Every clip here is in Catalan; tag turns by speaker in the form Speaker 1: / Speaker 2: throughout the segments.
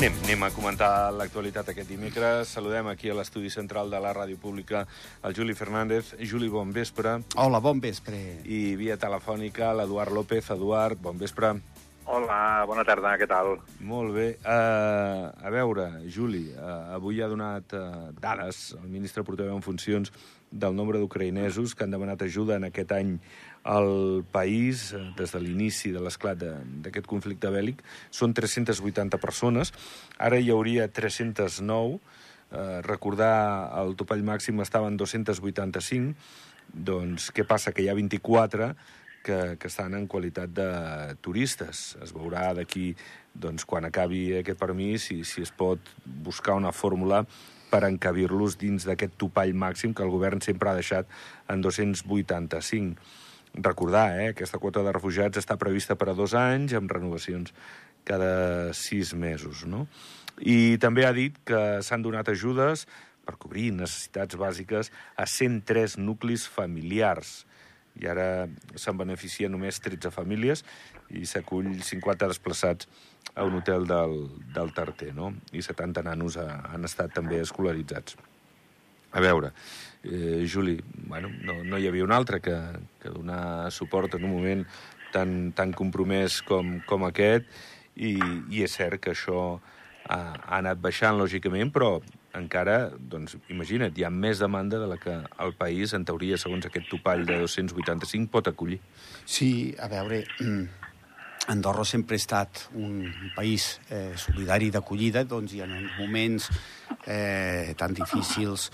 Speaker 1: Anem, anem a comentar l'actualitat aquest dimecres. Saludem aquí a l'estudi central de la ràdio pública el Juli Fernández. Juli, bon vespre.
Speaker 2: Hola, bon vespre.
Speaker 1: I via telefònica l'Eduard López. Eduard, bon vespre.
Speaker 3: Hola, bona tarda, què tal?
Speaker 1: Molt bé. Uh, a veure, Juli, uh, avui ha donat uh, dades el ministre portaveu en funcions del nombre d'ucraïnesos que han demanat ajuda en aquest any al país uh, des de l'inici de l'esclat d'aquest conflicte bèl·lic. Són 380 persones. Ara hi hauria 309. Uh, recordar el topall màxim estava en 285. Doncs què passa? Que hi ha 24 que, que estan en qualitat de turistes. Es veurà d'aquí, doncs, quan acabi aquest permís, si, si es pot buscar una fórmula per encabir-los dins d'aquest topall màxim que el govern sempre ha deixat en 285. Recordar, eh, aquesta quota de refugiats està prevista per a dos anys, amb renovacions cada sis mesos, no? I també ha dit que s'han donat ajudes per cobrir necessitats bàsiques a 103 nuclis familiars, i ara se'n beneficia només 13 famílies i s'acull 50 desplaçats a un hotel del, del Tarter, no? I 70 nanos ha, han estat també escolaritzats. A veure, eh, Juli, bueno, no, no hi havia un altre que, que donar suport en un moment tan, tan compromès com, com aquest, i, i és cert que això ha, ha anat baixant, lògicament, però encara, doncs, imagina't, hi ha més demanda de la que el país, en teoria, segons aquest topall de 285, pot acollir.
Speaker 2: Sí, a veure, Andorra sempre ha estat un país eh, solidari d'acollida, doncs hi ha moments eh, tan difícils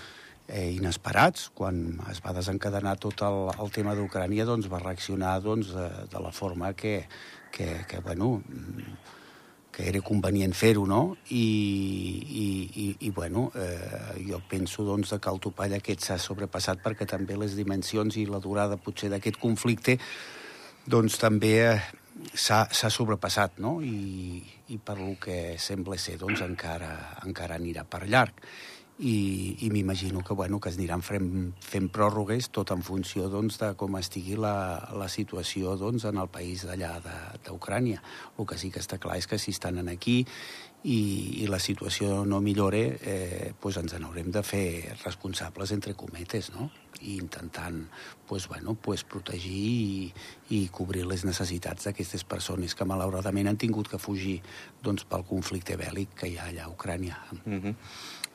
Speaker 2: eh, inesperats, quan es va desencadenar tot el, el tema d'Ucrània, doncs va reaccionar doncs, de, de la forma que, que, que bueno, que era convenient fer-ho, no? I, i, i, i bueno, eh, jo penso doncs, que el topall aquest s'ha sobrepassat perquè també les dimensions i la durada potser d'aquest conflicte doncs també eh, s'ha sobrepassat, no? I, i per lo que sembla ser, doncs encara, encara anirà per llarg i, i m'imagino que, bueno, que es aniran fent, fent pròrrogues tot en funció doncs, de com estigui la, la situació doncs, en el país d'allà d'Ucrània. El que sí que està clar és que si estan aquí i, i la situació no millore, eh, pues ens n'haurem de fer responsables, entre cometes, no? i intentant pues, bueno, pues, protegir i, i cobrir les necessitats d'aquestes persones que malauradament han tingut que fugir doncs, pel conflicte bèl·lic que hi ha allà a Ucrània.
Speaker 1: Mm -hmm.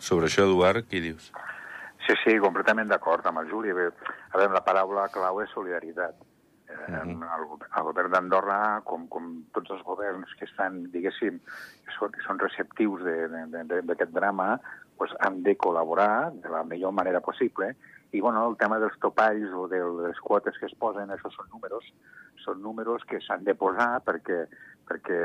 Speaker 1: Sobre això, Eduard, què dius?
Speaker 3: Sí, sí, completament d'acord amb el Juli. A veure, la paraula clau és solidaritat. Uh -huh. el, el govern d'Andorra, com, com tots els governs que estan, diguéssim, que són, que són receptius d'aquest drama, pues, han de col·laborar de la millor manera possible i bueno, el tema dels topalls o de les quotes que es posen, això són números, són números que s'han de posar perquè, perquè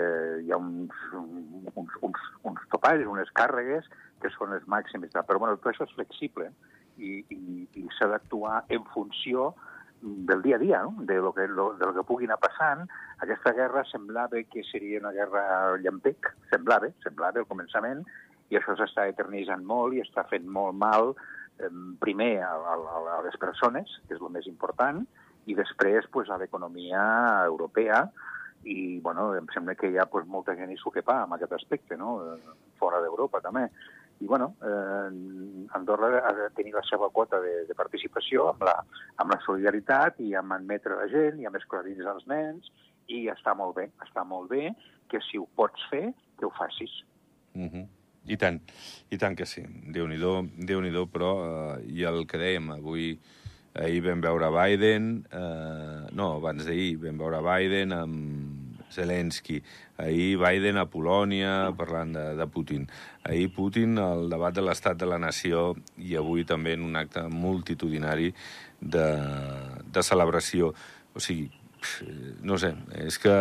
Speaker 3: hi ha uns, uns, uns, uns topalls, unes càrregues que són les màximes. Però bueno, tot això és flexible i, i, i s'ha d'actuar en funció del dia a dia, no? de, lo que, lo, de lo que pugui anar passant. Aquesta guerra semblava que seria una guerra llampec, semblava, semblava al començament, i això s'està eternitzant molt i està fent molt mal, eh, primer a, a, a les persones, que és el més important, i després pues, a l'economia europea, i bueno, em sembla que hi ha pues, molta gent i s'ho que pa amb aquest aspecte, no? fora d'Europa també i bueno, eh, Andorra ha de tenir la seva quota de, de participació amb la, amb la solidaritat i amb admetre la gent i amb escolaritzar els nens i està molt bé, està molt bé que si ho pots fer, que ho facis.
Speaker 1: Mm -hmm. I tant, i tant que sí. Déu-n'hi-do, déu nhi déu però, eh, i el que dèiem, avui, ahir vam veure Biden, eh, no, abans d'ahir vam veure Biden amb Zelensky. Ahir Biden a Polònia parlant de, de Putin. Ahir Putin al debat de l'estat de la nació i avui també en un acte multitudinari de, de celebració. O sigui, no sé, és que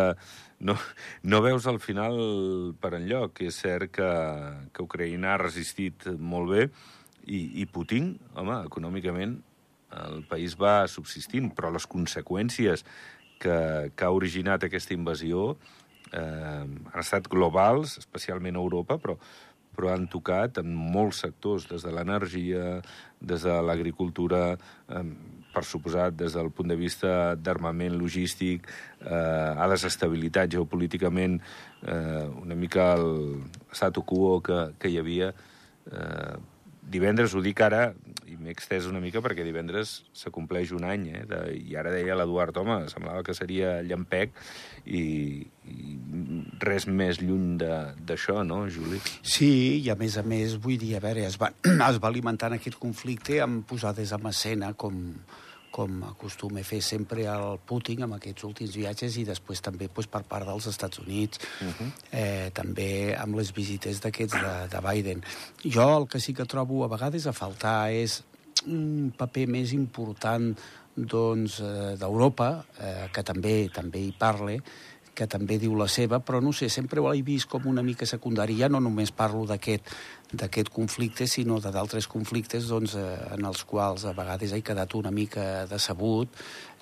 Speaker 1: no, no veus al final per enlloc. És cert que, que Ucraïna ha resistit molt bé i, i Putin, home, econòmicament el país va subsistint, però les conseqüències que, que ha originat aquesta invasió eh, han estat globals, especialment a Europa, però, però han tocat en molts sectors, des de l'energia, des de l'agricultura, eh, per suposat, des del punt de vista d'armament logístic, eh, ha desestabilitat geopolíticament eh, una mica el statu quo que, que hi havia. Eh, divendres, ho dic ara, i m'he extès una mica perquè divendres s'acompleix un any, eh? De, i ara deia l'Eduard, home, semblava que seria llampec i, i res més lluny d'això, no, Juli?
Speaker 2: Sí, i a més a més, vull dir, a veure, es va, es va alimentant aquest conflicte amb posades en escena com, com acostuma a fer sempre el Putin amb aquests últims viatges i després també doncs, per part dels Estats Units, uh -huh. eh, també amb les visites d'aquests de, de Biden. Jo el que sí que trobo a vegades a faltar és un paper més important doncs, eh, d'Europa, eh, que també també hi parle, que també diu la seva, però no sé, sempre ho he vist com una mica secundari. Ja no només parlo d'aquest d'aquest conflicte, sinó de d'altres conflictes doncs, eh, en els quals a vegades he quedat una mica decebut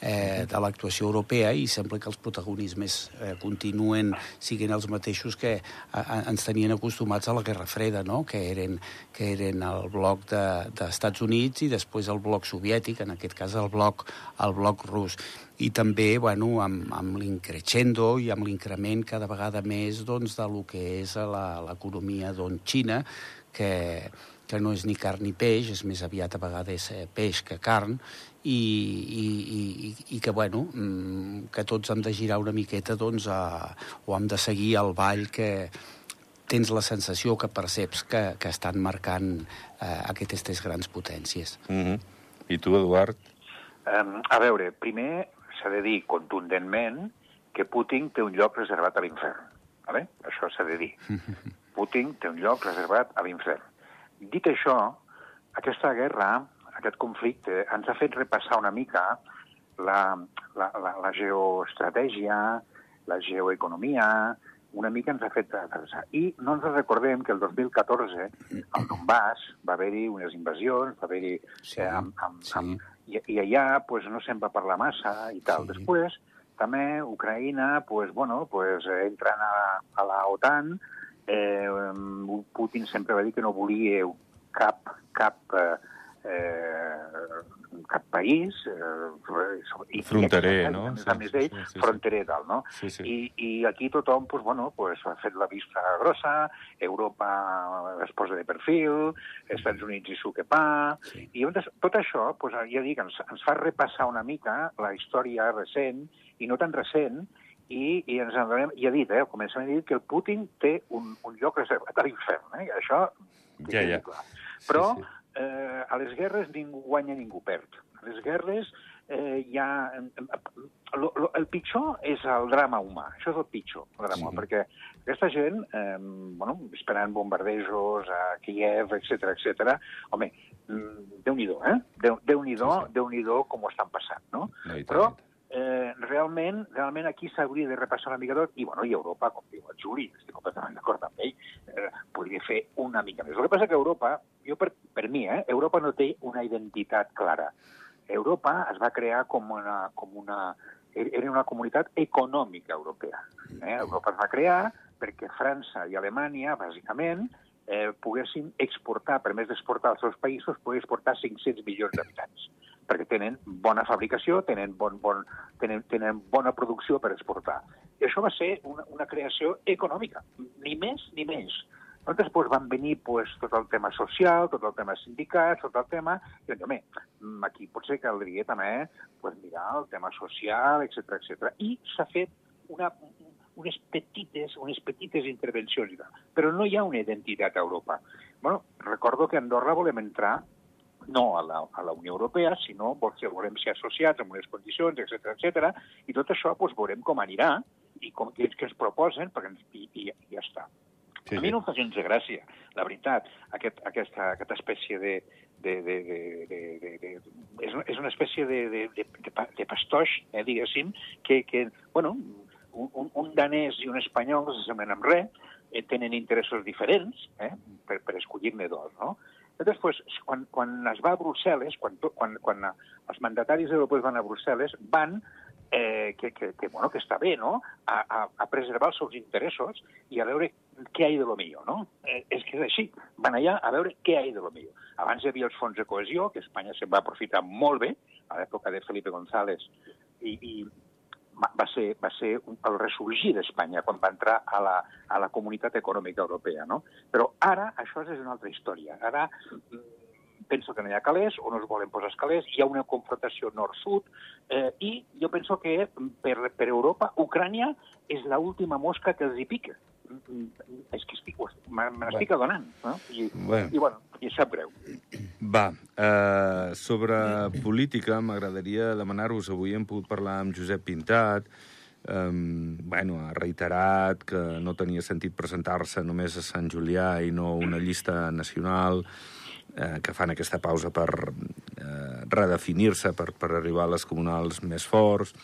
Speaker 2: eh, de l'actuació europea i sembla que els protagonismes eh, continuen siguin els mateixos que ens tenien acostumats a la Guerra Freda, no? que, eren, que eren el bloc d'Estats de, Units i després el bloc soviètic, en aquest cas el bloc, el bloc rus i també bueno, amb, amb l'increixendo i amb l'increment cada vegada més doncs, de lo que és l'economia doncs, Xina, que, que no és ni carn ni peix, és més aviat a vegades eh, peix que carn, i, i, i, i que, bueno, mm, que tots hem de girar una miqueta doncs, a, o hem de seguir el ball que tens la sensació que perceps que, que estan marcant eh, aquestes grans potències.
Speaker 1: Mm -hmm. I tu, Eduard?
Speaker 3: Um, a veure, primer s'ha de dir contundentment que Putin té un lloc reservat a l'infern. Vale? Això s'ha de dir. Putin té un lloc reservat a l'infern. Dit això, aquesta guerra, aquest conflicte, ens ha fet repassar una mica la, la, la, la geoestratègia, la geoeconomia, una mica ens ha fet repassar. I no ens recordem que el 2014, al Donbass, va haver-hi unes invasions, va haver-hi... Sí, eh, amb, amb, sí. amb, i, i allà pues, no se'n va parlar massa i tal. Sí. Després, també Ucraïna, pues, bueno, pues, entrant a, a la OTAN, eh, Putin sempre va dir que no volia cap, cap eh, eh, cap país... Eh,
Speaker 1: i, fronterer, no?
Speaker 3: Sí, més d'ell, sí, sí, fronterer dalt, no? Sí, sí. I, I aquí tothom, pues, bueno, pues, ha fet la vista grossa, Europa es posa de perfil, Estats Units i suque pa... Sí. I tot això, pues, ja dic, ens, ens fa repassar una mica la història recent, i no tan recent, i, i ens adonem, i ha dit, eh, comencem a dir que el Putin té un, un lloc reservat a l'infern, eh? això
Speaker 1: ja, ja.
Speaker 3: clar. Però sí, sí eh, a les guerres ningú guanya, ningú perd. A les guerres eh, hi ha... Lo, lo, el pitjor és el drama humà, això és el pitjor, el drama sí. perquè aquesta gent, eh, bueno, esperant bombardejos a Kiev, etc etc. home, mm, Déu-n'hi-do, eh? Déu-n'hi-do, Déu, sí, sí. Déu-n'hi-do com ho estan passant, no? no Però eh, realment, realment aquí s'hauria de repassar una mica tot, i, bueno, i Europa, com diu el Juli, estic completament d'acord amb ell, eh, podria fer una mica més. El que passa que Europa, jo per, per mi, eh, Europa no té una identitat clara. Europa es va crear com una, com una, era una comunitat econòmica europea. Eh? Europa es va crear perquè França i Alemanya, bàsicament, eh, poguessin exportar, per més d'exportar als seus països, poder exportar 500 milions d'habitants perquè tenen bona fabricació, tenen, bon, bon, tenen, tenen bona producció per exportar. I això va ser una, una creació econòmica, ni més ni menys. Nosaltres pues, van venir pues, tot el tema social, tot el tema sindicats, tot el tema... I doncs, home, aquí potser caldria també pues, mirar el tema social, etc etc. I s'ha fet una, unes petites, unes petites intervencions, però no hi ha una identitat a Europa. Bueno, recordo que a Andorra volem entrar no a la, a la Unió Europea, sinó si volem ser associats amb unes condicions, etc etc. i tot això doncs, veurem com anirà i com, que, que ens proposen, perquè i, i, i ja està. Sí, a mi no em fa gens de gràcia, la veritat, aquest, aquesta, aquesta espècie de, de, de, de, de, de, de, és, una, és una espècie de, de, de, de, de pastoix, eh, diguéssim, que, que bueno, un, un danès i un espanyol no s'assemblen amb res, eh, tenen interessos diferents, eh, per, per escollir-ne dos, no? Llavors, pues, quan, quan es va a Brussel·les, quan, quan, quan els mandataris europeus van a Brussel·les, van eh, que, que, que, bueno, que està bé, no?, a, a, a preservar els seus interessos i a veure què hi ha de lo millor, no? Eh, és que és així, van allà a veure què hi ha de lo millor. Abans hi havia els fons de cohesió, que Espanya se'n va aprofitar molt bé, a l'època de Felipe González, i, i va ser, va ser el ressorgir d'Espanya quan va entrar a la, a la comunitat econòmica europea. No? Però ara això és una altra història. Ara penso que no hi ha calés, o no es volen posar calés, hi ha una confrontació nord-sud, eh, i jo penso que per, per Europa, Ucrània és l'última mosca que els hi pica. És que estic, me n'estic bueno. adonant. No? I, bueno. I, bueno, i sap greu.
Speaker 1: Va, eh, sobre política m'agradaria demanar-vos, avui hem pogut parlar amb Josep Pintat, um, bueno, ha reiterat que no tenia sentit presentar-se només a Sant Julià i no una llista nacional, eh, que fan aquesta pausa per eh, redefinir-se, per, per arribar a les comunals més forts.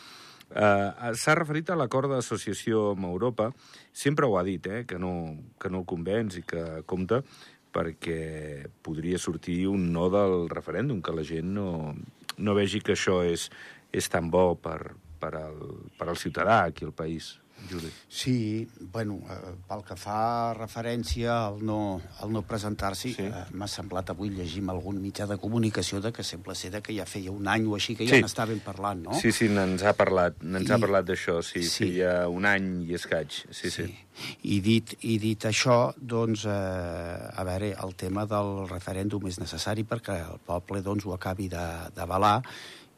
Speaker 1: Eh, S'ha referit a l'acord d'associació amb Europa. Sempre ho ha dit, eh, que, no, que no el convenç i que compta perquè podria sortir un no del referèndum, que la gent no, no vegi que això és, és tan bo per, per, al, per al ciutadà aquí al país. Juli.
Speaker 2: Sí, bueno, eh, pel que fa referència al no, al no presentar-s'hi, sí. eh, m'ha semblat avui llegir algun mitjà de comunicació de que sembla ser que ja feia un any o així que ja sí. n'estaven parlant, no?
Speaker 1: Sí, sí, n'ens ha parlat, n'ens I... ha parlat d'això, sí, sí, feia un any i escaig, sí, sí. sí.
Speaker 2: I dit, I dit això, doncs, eh, a veure, el tema del referèndum és necessari perquè el poble doncs, ho acabi d'avalar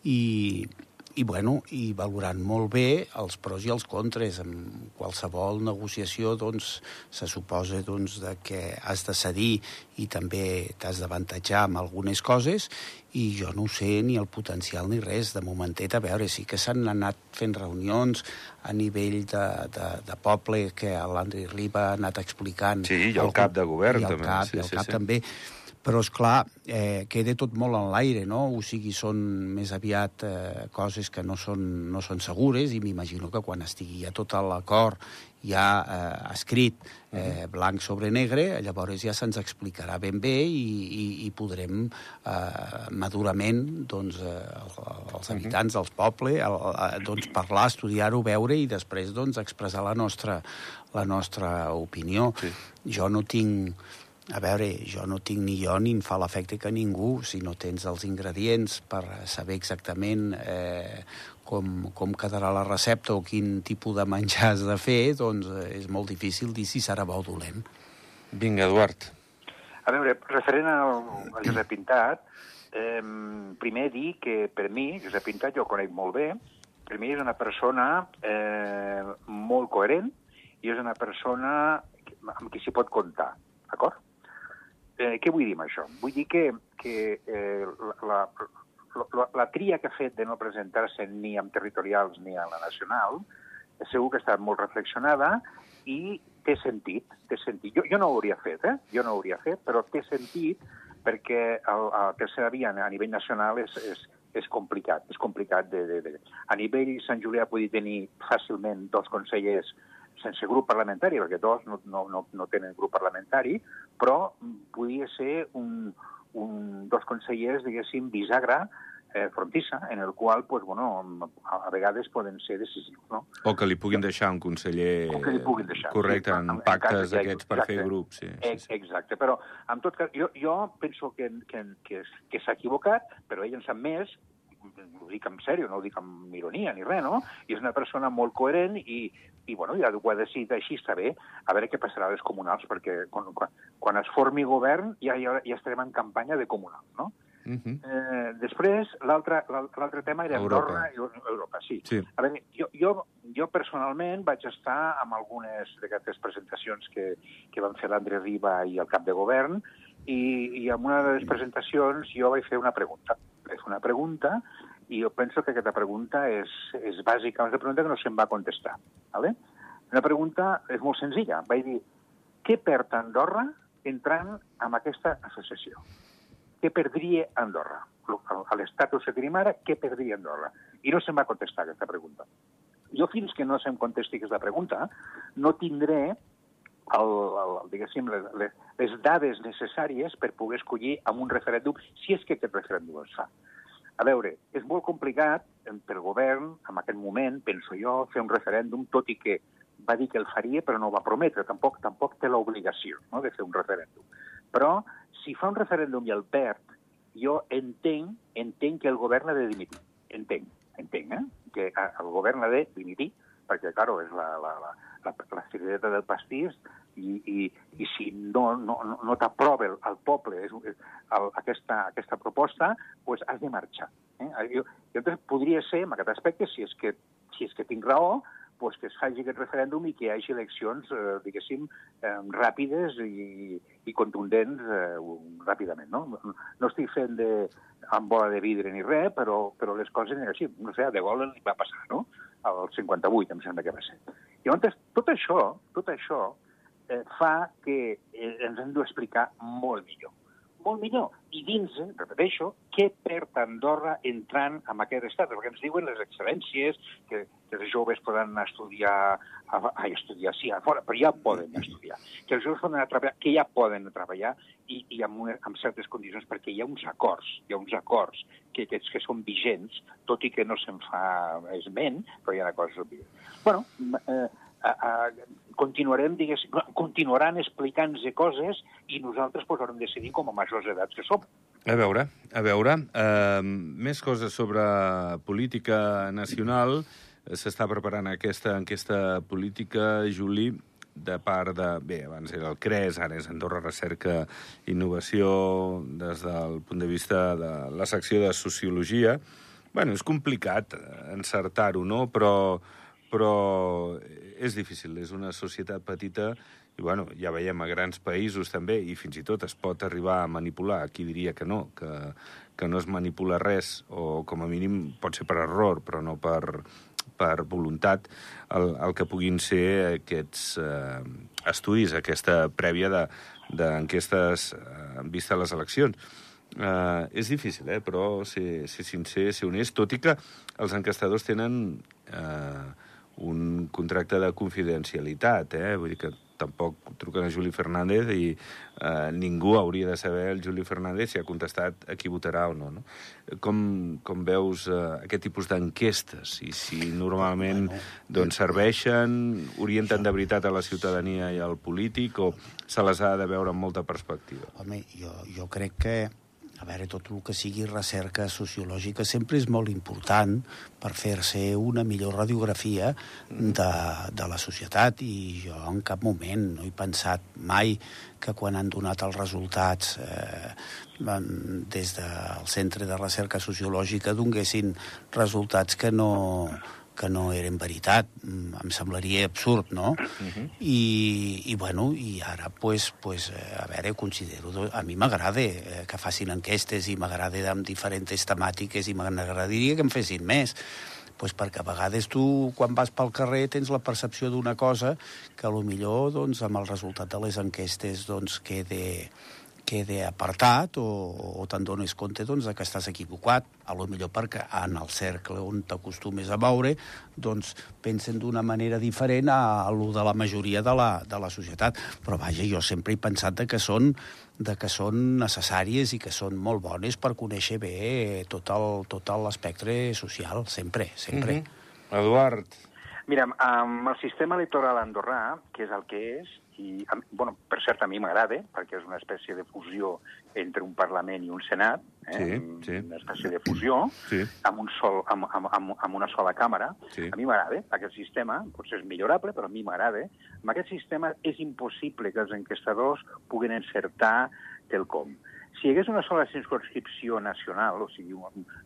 Speaker 2: i i, bueno, i valorant molt bé els pros i els contres. En qualsevol negociació doncs, se suposa doncs, de que has de cedir i també t'has d'avantatjar amb algunes coses i jo no sé ni el potencial ni res. De momentet, a veure, sí que s'han anat fent reunions a nivell de, de, de poble que l'Andri Riba ha anat explicant.
Speaker 1: Sí, i el cap de govern
Speaker 2: i el
Speaker 1: també.
Speaker 2: Cap,
Speaker 1: sí,
Speaker 2: i el
Speaker 1: sí,
Speaker 2: cap
Speaker 1: sí.
Speaker 2: també però és clar, eh, queda tot molt en l'aire, no? O sigui, són més aviat eh, coses que no són, no són segures i m'imagino que quan estigui ja tot l'acord ja eh, escrit eh, blanc sobre negre, llavors ja se'ns explicarà ben bé i, i, i podrem eh, madurament doncs, eh, els habitants dels pobles el, eh, doncs, parlar, estudiar-ho, veure i després doncs, expressar la nostra, la nostra opinió. Sí. Jo no tinc a veure, jo no tinc ni jo ni em fa l'efecte que ningú, si no tens els ingredients per saber exactament eh, com, com quedarà la recepta o quin tipus de menjar has de fer, doncs eh, és molt difícil dir si serà bo o dolent.
Speaker 1: Vinga, Eduard.
Speaker 3: A veure, referent al, al Josep Pintat, eh, primer dir que per mi, Josep Pintat jo el conec molt bé, per mi és una persona eh, molt coherent i és una persona amb qui s'hi pot comptar, d'acord? Eh, què vull dir amb això? Vull dir que, que eh, la, la, la tria que ha fet de no presentar-se ni amb territorials ni a la nacional segur que ha estat molt reflexionada i té sentit, té sentit. Jo, jo no ho hauria fet, eh? Jo no ho hauria fet, però té sentit perquè el, el tercera via a nivell nacional és, és, és complicat, és complicat. De, de, de. A nivell Sant Julià podia tenir fàcilment dos consellers sense grup parlamentari, perquè dos no, no, no, no tenen grup parlamentari, però podia ser un, un, dos consellers, diguéssim, bisagra, eh, frontissa, en el qual, pues, bueno, a, a vegades poden ser decisius. No?
Speaker 1: O que li puguin deixar un conseller o que li puguin deixar, correcte, sí, en, en pactes d'aquests per fer grup. Sí, sí,
Speaker 3: sí. Exacte, però en tot cas, jo, jo penso que, que, que, que s'ha equivocat, però ell en sap més, ho dic en sèrio, no ho dic amb ironia ni res, no? I és una persona molt coherent i, i bueno, ja ho ha decidit així, bé, a veure què passarà a les comunals, perquè quan, quan, quan es formi govern ja, ja, ja estarem en campanya de comunal, no? Uh -huh. eh, després, l'altre tema era Europa. Andorra i Europa, sí. sí. A veure, jo, jo, jo personalment vaig estar amb algunes d'aquestes presentacions que, que van fer l'André Riba i el cap de govern, i, i en una de les presentacions jo vaig fer una pregunta. Vaig fer una pregunta i jo penso que aquesta pregunta és, és bàsica, una pregunta que no se'm va contestar. ¿vale? Una pregunta és molt senzilla. Vaig dir, què perd Andorra entrant en aquesta associació? Què perdria Andorra? A l'estatus que tenim ara, què perdria Andorra? I no se'm va contestar aquesta pregunta. Jo, fins que no se'm contesti aquesta pregunta, no tindré el, el, diguéssim, les, les dades necessàries per poder escollir amb un referèndum, si és que aquest referèndum es fa. A veure, és molt complicat pel govern, en aquest moment, penso jo, fer un referèndum, tot i que va dir que el faria, però no va prometre, tampoc tampoc té l'obligació no, de fer un referèndum. Però, si fa un referèndum i el perd, jo entenc, entenc que el govern ha de dimitir. Entenc, entenc, eh? Que el govern ha de dimitir, perquè, claro, és la, la, la, la, la cirereta del pastís i, i, i si no, no, no t'aprova el, el poble és, el, aquesta, aquesta proposta, pues has de marxar. Eh? Jo, jo podria ser, en aquest aspecte, si és que, si és que tinc raó, pues, que es faci aquest referèndum i que hi hagi eleccions, eh, diguéssim, eh, ràpides i, i contundents eh, ràpidament. No? no estic fent de, amb bola de vidre ni res, però, però les coses eren així. No sé, de Gaulle li va passar, no? Al 58, em sembla que va ser. Llavors, tot això, tot això eh, fa que eh, ens hem d'explicar molt millor molt millor. I dins, repeteixo, què perd Andorra entrant en aquest estat? Perquè ens diuen les excel·lències, que, que els joves poden estudiar, a, a estudiar, sí, a fora, però ja poden estudiar. Que els joves poden treballar, que ja poden treballar i, i amb, una, amb certes condicions, perquè hi ha uns acords, hi ha uns acords que, que, que són vigents, tot i que no se'n fa esment, però hi ha acords vigents. Bueno, eh, a, continuarem, diguéssim, continuaran explicant-nos coses i nosaltres pues, haurem de decidir com a majors edats que som.
Speaker 1: A veure, a veure, eh, més coses sobre política nacional. S'està preparant aquesta enquesta política, Juli, de part de... Bé, abans era el CRES, ara és Andorra Recerca Innovació des del punt de vista de la secció de Sociologia. bueno, és complicat encertar-ho, no? Però però és difícil, és una societat petita i bueno, ja veiem a grans països també, i fins i tot es pot arribar a manipular, qui diria que no, que, que no es manipula res, o com a mínim pot ser per error, però no per, per voluntat, el, el que puguin ser aquests eh, estudis, aquesta prèvia d'enquestes de, eh, en vista a les eleccions. Uh, és difícil, eh? però ser, ser sincer, ser honest, tot i que els enquestadors tenen uh, un contracte de confidencialitat, eh? Vull dir que tampoc truquen a Juli Fernández i eh, ningú hauria de saber el Juli Fernández si ha contestat a qui votarà o no. no? Com, com veus eh, aquest tipus d'enquestes? I si normalment bueno, doncs, serveixen, orienten de veritat a la ciutadania i al polític o se les ha de veure amb molta perspectiva?
Speaker 2: Home, jo, jo crec que a veure, tot el que sigui recerca sociològica sempre és molt important per fer-se una millor radiografia de, de la societat i jo en cap moment no he pensat mai que quan han donat els resultats eh, des del Centre de Recerca Sociològica donguessin resultats que no, que no eren veritat. Mm, em semblaria absurd, no? Uh -huh. I, I, bueno, i ara, pues, pues, eh, a veure, considero... A mi m'agrada eh, que facin enquestes i m'agrada amb diferents temàtiques i m'agradaria que en fessin més pues perquè a vegades tu, quan vas pel carrer, tens la percepció d'una cosa que a lo millor, doncs, amb el resultat de les enquestes, doncs, quede, quede apartat o, o te'n dones compte doncs, que estàs equivocat, a lo millor perquè en el cercle on t'acostumes a veure doncs, pensen d'una manera diferent a, a lo de la majoria de la, de la societat. Però vaja, jo sempre he pensat de que són de que són necessàries i que són molt bones per conèixer bé tot l'espectre social, sempre, sempre. Mm
Speaker 1: -hmm. Eduard.
Speaker 3: Mira, amb el sistema electoral andorrà, que és el que és, i, bueno, per cert, a mi m'agrada, perquè és una espècie de fusió entre un Parlament i un Senat, eh? sí, sí. una espècie de fusió, sí. amb, un sol, amb, amb, amb, amb una sola càmera. Sí. A mi m'agrada aquest sistema, potser és millorable, però a mi m'agrada. Amb aquest sistema és impossible que els enquestadors puguin encertar quelcom. Si hi hagués una sola circunscripció nacional, o sigui,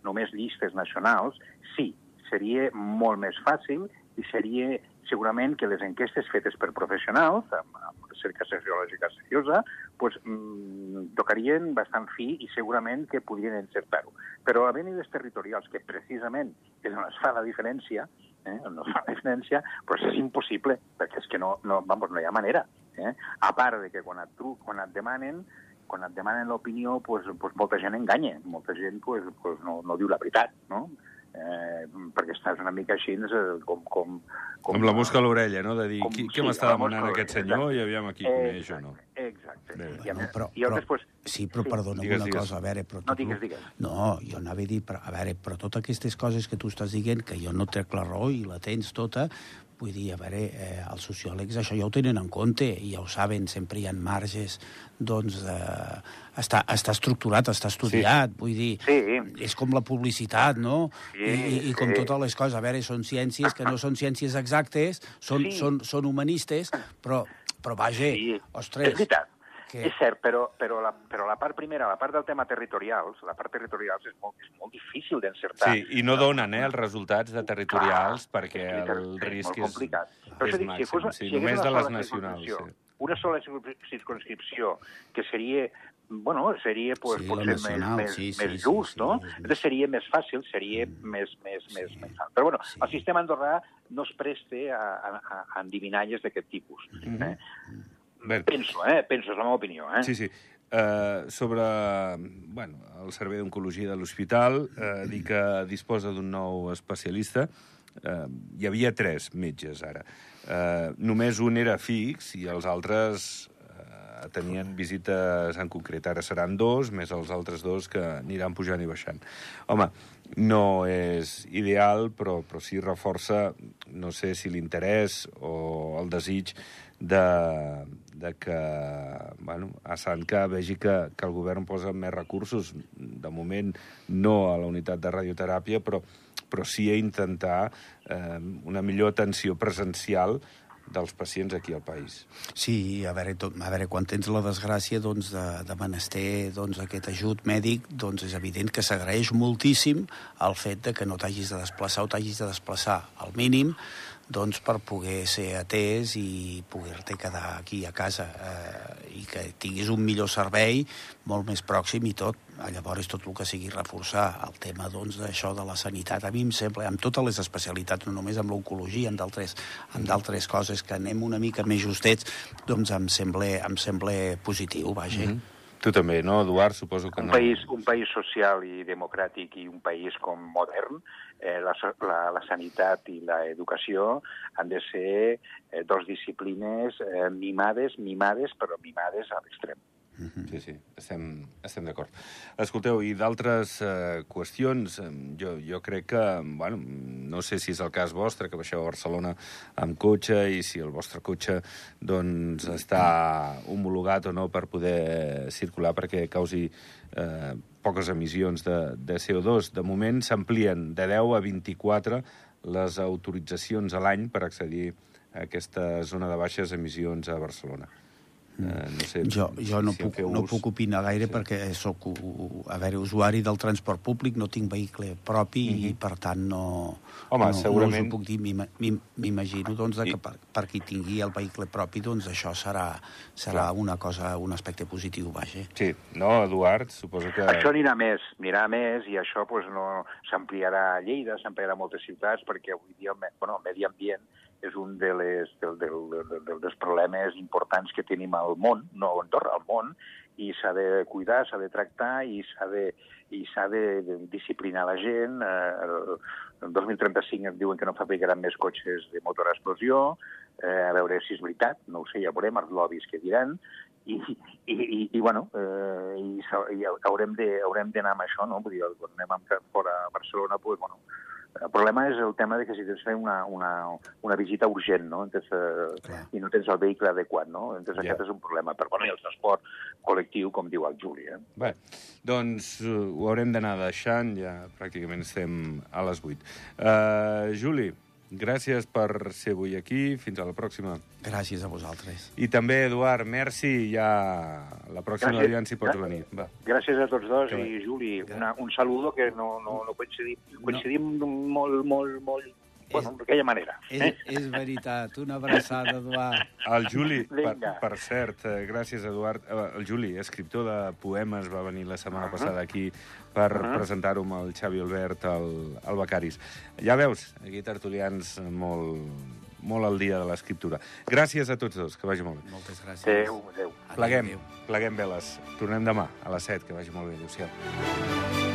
Speaker 3: només llistes nacionals, sí, seria molt més fàcil i seria segurament que les enquestes fetes per professionals, amb, amb recerca sociològica seriosa, pues, mm, tocarien bastant fi i segurament que podrien encertar-ho. Però a venides territorials, que precisament és on es fa la diferència, eh, on no fa la diferència, pues és impossible, perquè és que no, no, vamos, no hi ha manera. Eh? A part de que quan et, truc, quan et demanen quan et demanen l'opinió, pues, pues molta gent enganya, molta gent pues, pues no, no diu la veritat, no? Eh, perquè estàs una mica així eh, com, com,
Speaker 1: com... Amb la mosca a l'orella, no?, de dir, com, qui, sí, què m'està demanant aquest senyor i aviam aquí coneix o no.
Speaker 3: Exacte. Bé,
Speaker 2: I, no, però, i però, després... Sí, però sí. perdona digues, una digues. cosa, a veure... Però
Speaker 3: no, digues, digues.
Speaker 2: No, jo anava a dir, però, a veure, però totes aquestes coses que tu estàs dient, que jo no trec la raó i la tens tota, Vull dir, a veure, eh, els sociòlegs això ja ho tenen en compte i ja ho saben, sempre hi ha marges, doncs, eh, està, està estructurat, està estudiat, sí. vull dir,
Speaker 3: Sí.
Speaker 2: és com la publicitat, no?
Speaker 3: Sí,
Speaker 2: I, i, com
Speaker 3: sí.
Speaker 2: totes les coses, a veure, són ciències que no són ciències exactes, són,
Speaker 3: Sí.
Speaker 2: són, són humanistes, però, però vaja,
Speaker 3: Sí,
Speaker 2: ostres...
Speaker 3: és veritat.
Speaker 2: Que-
Speaker 3: És cert, però, però, la, però la part primera, la part del tema territorials, la part territorials és molt, és molt difícil d'encertar.
Speaker 1: Sí, i no donen eh, els resultats de territorials
Speaker 3: Clar,
Speaker 1: perquè
Speaker 3: és
Speaker 1: el
Speaker 3: és
Speaker 1: risc
Speaker 3: molt
Speaker 1: és,
Speaker 3: complicat.
Speaker 1: és
Speaker 3: això dic, si
Speaker 1: màxim.
Speaker 3: fos,
Speaker 1: sí,
Speaker 3: si
Speaker 1: només
Speaker 3: una
Speaker 1: de les
Speaker 3: sola
Speaker 1: nacionals. Sí.
Speaker 3: Una sola circun- circunscripció, que seria bueno, seria pues,
Speaker 2: Sí,
Speaker 3: potser més,
Speaker 2: nacional,
Speaker 3: més,
Speaker 2: sí, sí,
Speaker 3: més
Speaker 2: sí,
Speaker 3: just,
Speaker 2: sí,
Speaker 3: no?
Speaker 2: és més-
Speaker 3: Entonces seria més fàcil, seria
Speaker 2: Mm.
Speaker 3: més, més,
Speaker 2: Sí.
Speaker 3: més, més alt. Però bueno,
Speaker 2: Sí.
Speaker 3: el sistema andorrà no es presta a, a, a endivinalles d'aquest tipus.
Speaker 2: Mm-hmm.
Speaker 3: eh?
Speaker 1: Bé,
Speaker 3: Penso, eh? Penso, és la meva opinió, eh?
Speaker 1: Sí, sí. Uh, sobre bueno, el Servei d'Oncologia de l'Hospital, uh, dir que disposa d'un nou especialista. Uh, hi havia tres metges, ara. Uh, només un era fix i els altres uh, tenien visites en concret. Ara seran dos, més els altres dos que aniran pujant i baixant. Home, no és ideal, però, però sí reforça, no sé si l'interès o el desig de, de que bueno, a Sant que vegi que, que el govern posa més recursos, de moment no a la unitat de radioteràpia, però, però sí a intentar eh, una millor atenció presencial dels pacients aquí al país.
Speaker 2: Sí, a veure, tot, a veure quan tens la desgràcia doncs, de, de menester doncs, aquest ajut mèdic, doncs és evident que s'agraeix moltíssim el fet de que no t'hagis de desplaçar o t'hagis de desplaçar al mínim doncs, per poder ser atès i poder-te quedar aquí a casa eh, i que tinguis un millor servei molt més pròxim i tot. Llavors, tot el que sigui reforçar el tema doncs, d'això de la sanitat, a mi em sembla, amb totes les especialitats, no només amb l'oncologia, amb d'altres amb d'altres coses que anem una mica més justets, doncs em sembla, em sembla positiu, vaja. Mm -hmm.
Speaker 1: Tu també, no, Eduard? Suposo que
Speaker 3: un
Speaker 1: no.
Speaker 3: país, un país social i democràtic i un país com modern, eh, la, la, la sanitat i l'educació han de ser eh, dos disciplines eh, mimades, mimades, però mimades a l'extrem.
Speaker 1: Sí, sí, estem, estem d'acord. Escolteu, i d'altres eh, qüestions, eh, jo, jo crec que, bueno, no sé si és el cas vostre, que baixeu a Barcelona amb cotxe i si el vostre cotxe doncs, està homologat o no per poder circular perquè causi eh, poques emissions de, de CO2. De moment s'amplien de 10 a 24 les autoritzacions a l'any per accedir a aquesta zona de baixes emissions a Barcelona. Eh, no sé
Speaker 2: Jo, jo no,
Speaker 1: si
Speaker 2: puc, no
Speaker 1: ús.
Speaker 2: puc opinar gaire
Speaker 1: Sí.
Speaker 2: perquè sóc a veure, usuari del transport públic, no tinc vehicle propi mm -hmm. i, per tant, no,
Speaker 1: Home,
Speaker 2: no,
Speaker 1: segurament-
Speaker 2: no us ho puc dir. M'ima- m'im- M'imagino doncs, que per, per qui tingui el vehicle propi doncs, això serà, serà
Speaker 1: Clar.
Speaker 2: una cosa, un aspecte positiu, vaja.
Speaker 1: Sí, no, Eduard, suposo que...
Speaker 3: Això anirà més, anirà més, i això pues, no s'ampliarà a Lleida, s'ampliarà a moltes ciutats, perquè avui dia el, me- bueno, el medi ambient és un de les, del, del, del, del, dels problemes importants que tenim al món, no a Andorra, al món, i s'ha de cuidar, s'ha de tractar i s'ha de, i s'ha de, disciplinar la gent. Eh, el, el 2035 ens diuen que no fabricaran més cotxes de motor a explosió, eh, a veure si és veritat, no ho sé, ja veurem els lobbies que diran, i, i, i, i bueno, eh, i, i haurem d'anar amb això, no? Vull dir, quan anem fora a Barcelona, pues, bueno, el problema és el tema de que si tens fer una, una, una visita urgent, no? Entonces, eh, i no tens el vehicle adequat, no? Entonces,
Speaker 1: Ja.
Speaker 3: aquest és un problema. Però, bueno, i el transport col·lectiu, com diu el Juli, eh?
Speaker 1: Bé, doncs uh, ho haurem d'anar deixant, ja pràcticament estem a les 8. Uh, Juli, gràcies per ser avui aquí, fins a la pròxima.
Speaker 2: Gràcies a vosaltres.
Speaker 1: I també, Eduard, merci, ja la pròxima
Speaker 3: Gràcies.
Speaker 1: aviam si pots venir. Va.
Speaker 3: Gràcies a tots dos
Speaker 1: Que
Speaker 3: i, Juli, una, un saludo que no, no, no coincidim, coincidim no. molt, molt, molt, bueno, d'aquella manera.
Speaker 2: És,
Speaker 3: Eh?
Speaker 2: és veritat, una abraçada, Eduard.
Speaker 1: El Juli, per,
Speaker 3: Vinga.
Speaker 1: per cert, eh, gràcies, Eduard. Eh, El Juli, escriptor de poemes, va venir la setmana passada aquí per
Speaker 3: Uh-huh.
Speaker 1: presentar-ho amb el Xavi Albert al, al Becaris. Ja veus, aquí tertulians molt, molt al dia de l'escriptura. Gràcies a tots dos, que vagi molt bé.
Speaker 2: Moltes gràcies.
Speaker 3: Adéu.
Speaker 2: Adéu,
Speaker 1: Pleguem,
Speaker 2: adéu.
Speaker 1: pleguem veles. Tornem demà a les 7, que vagi molt bé. Adéu-siau.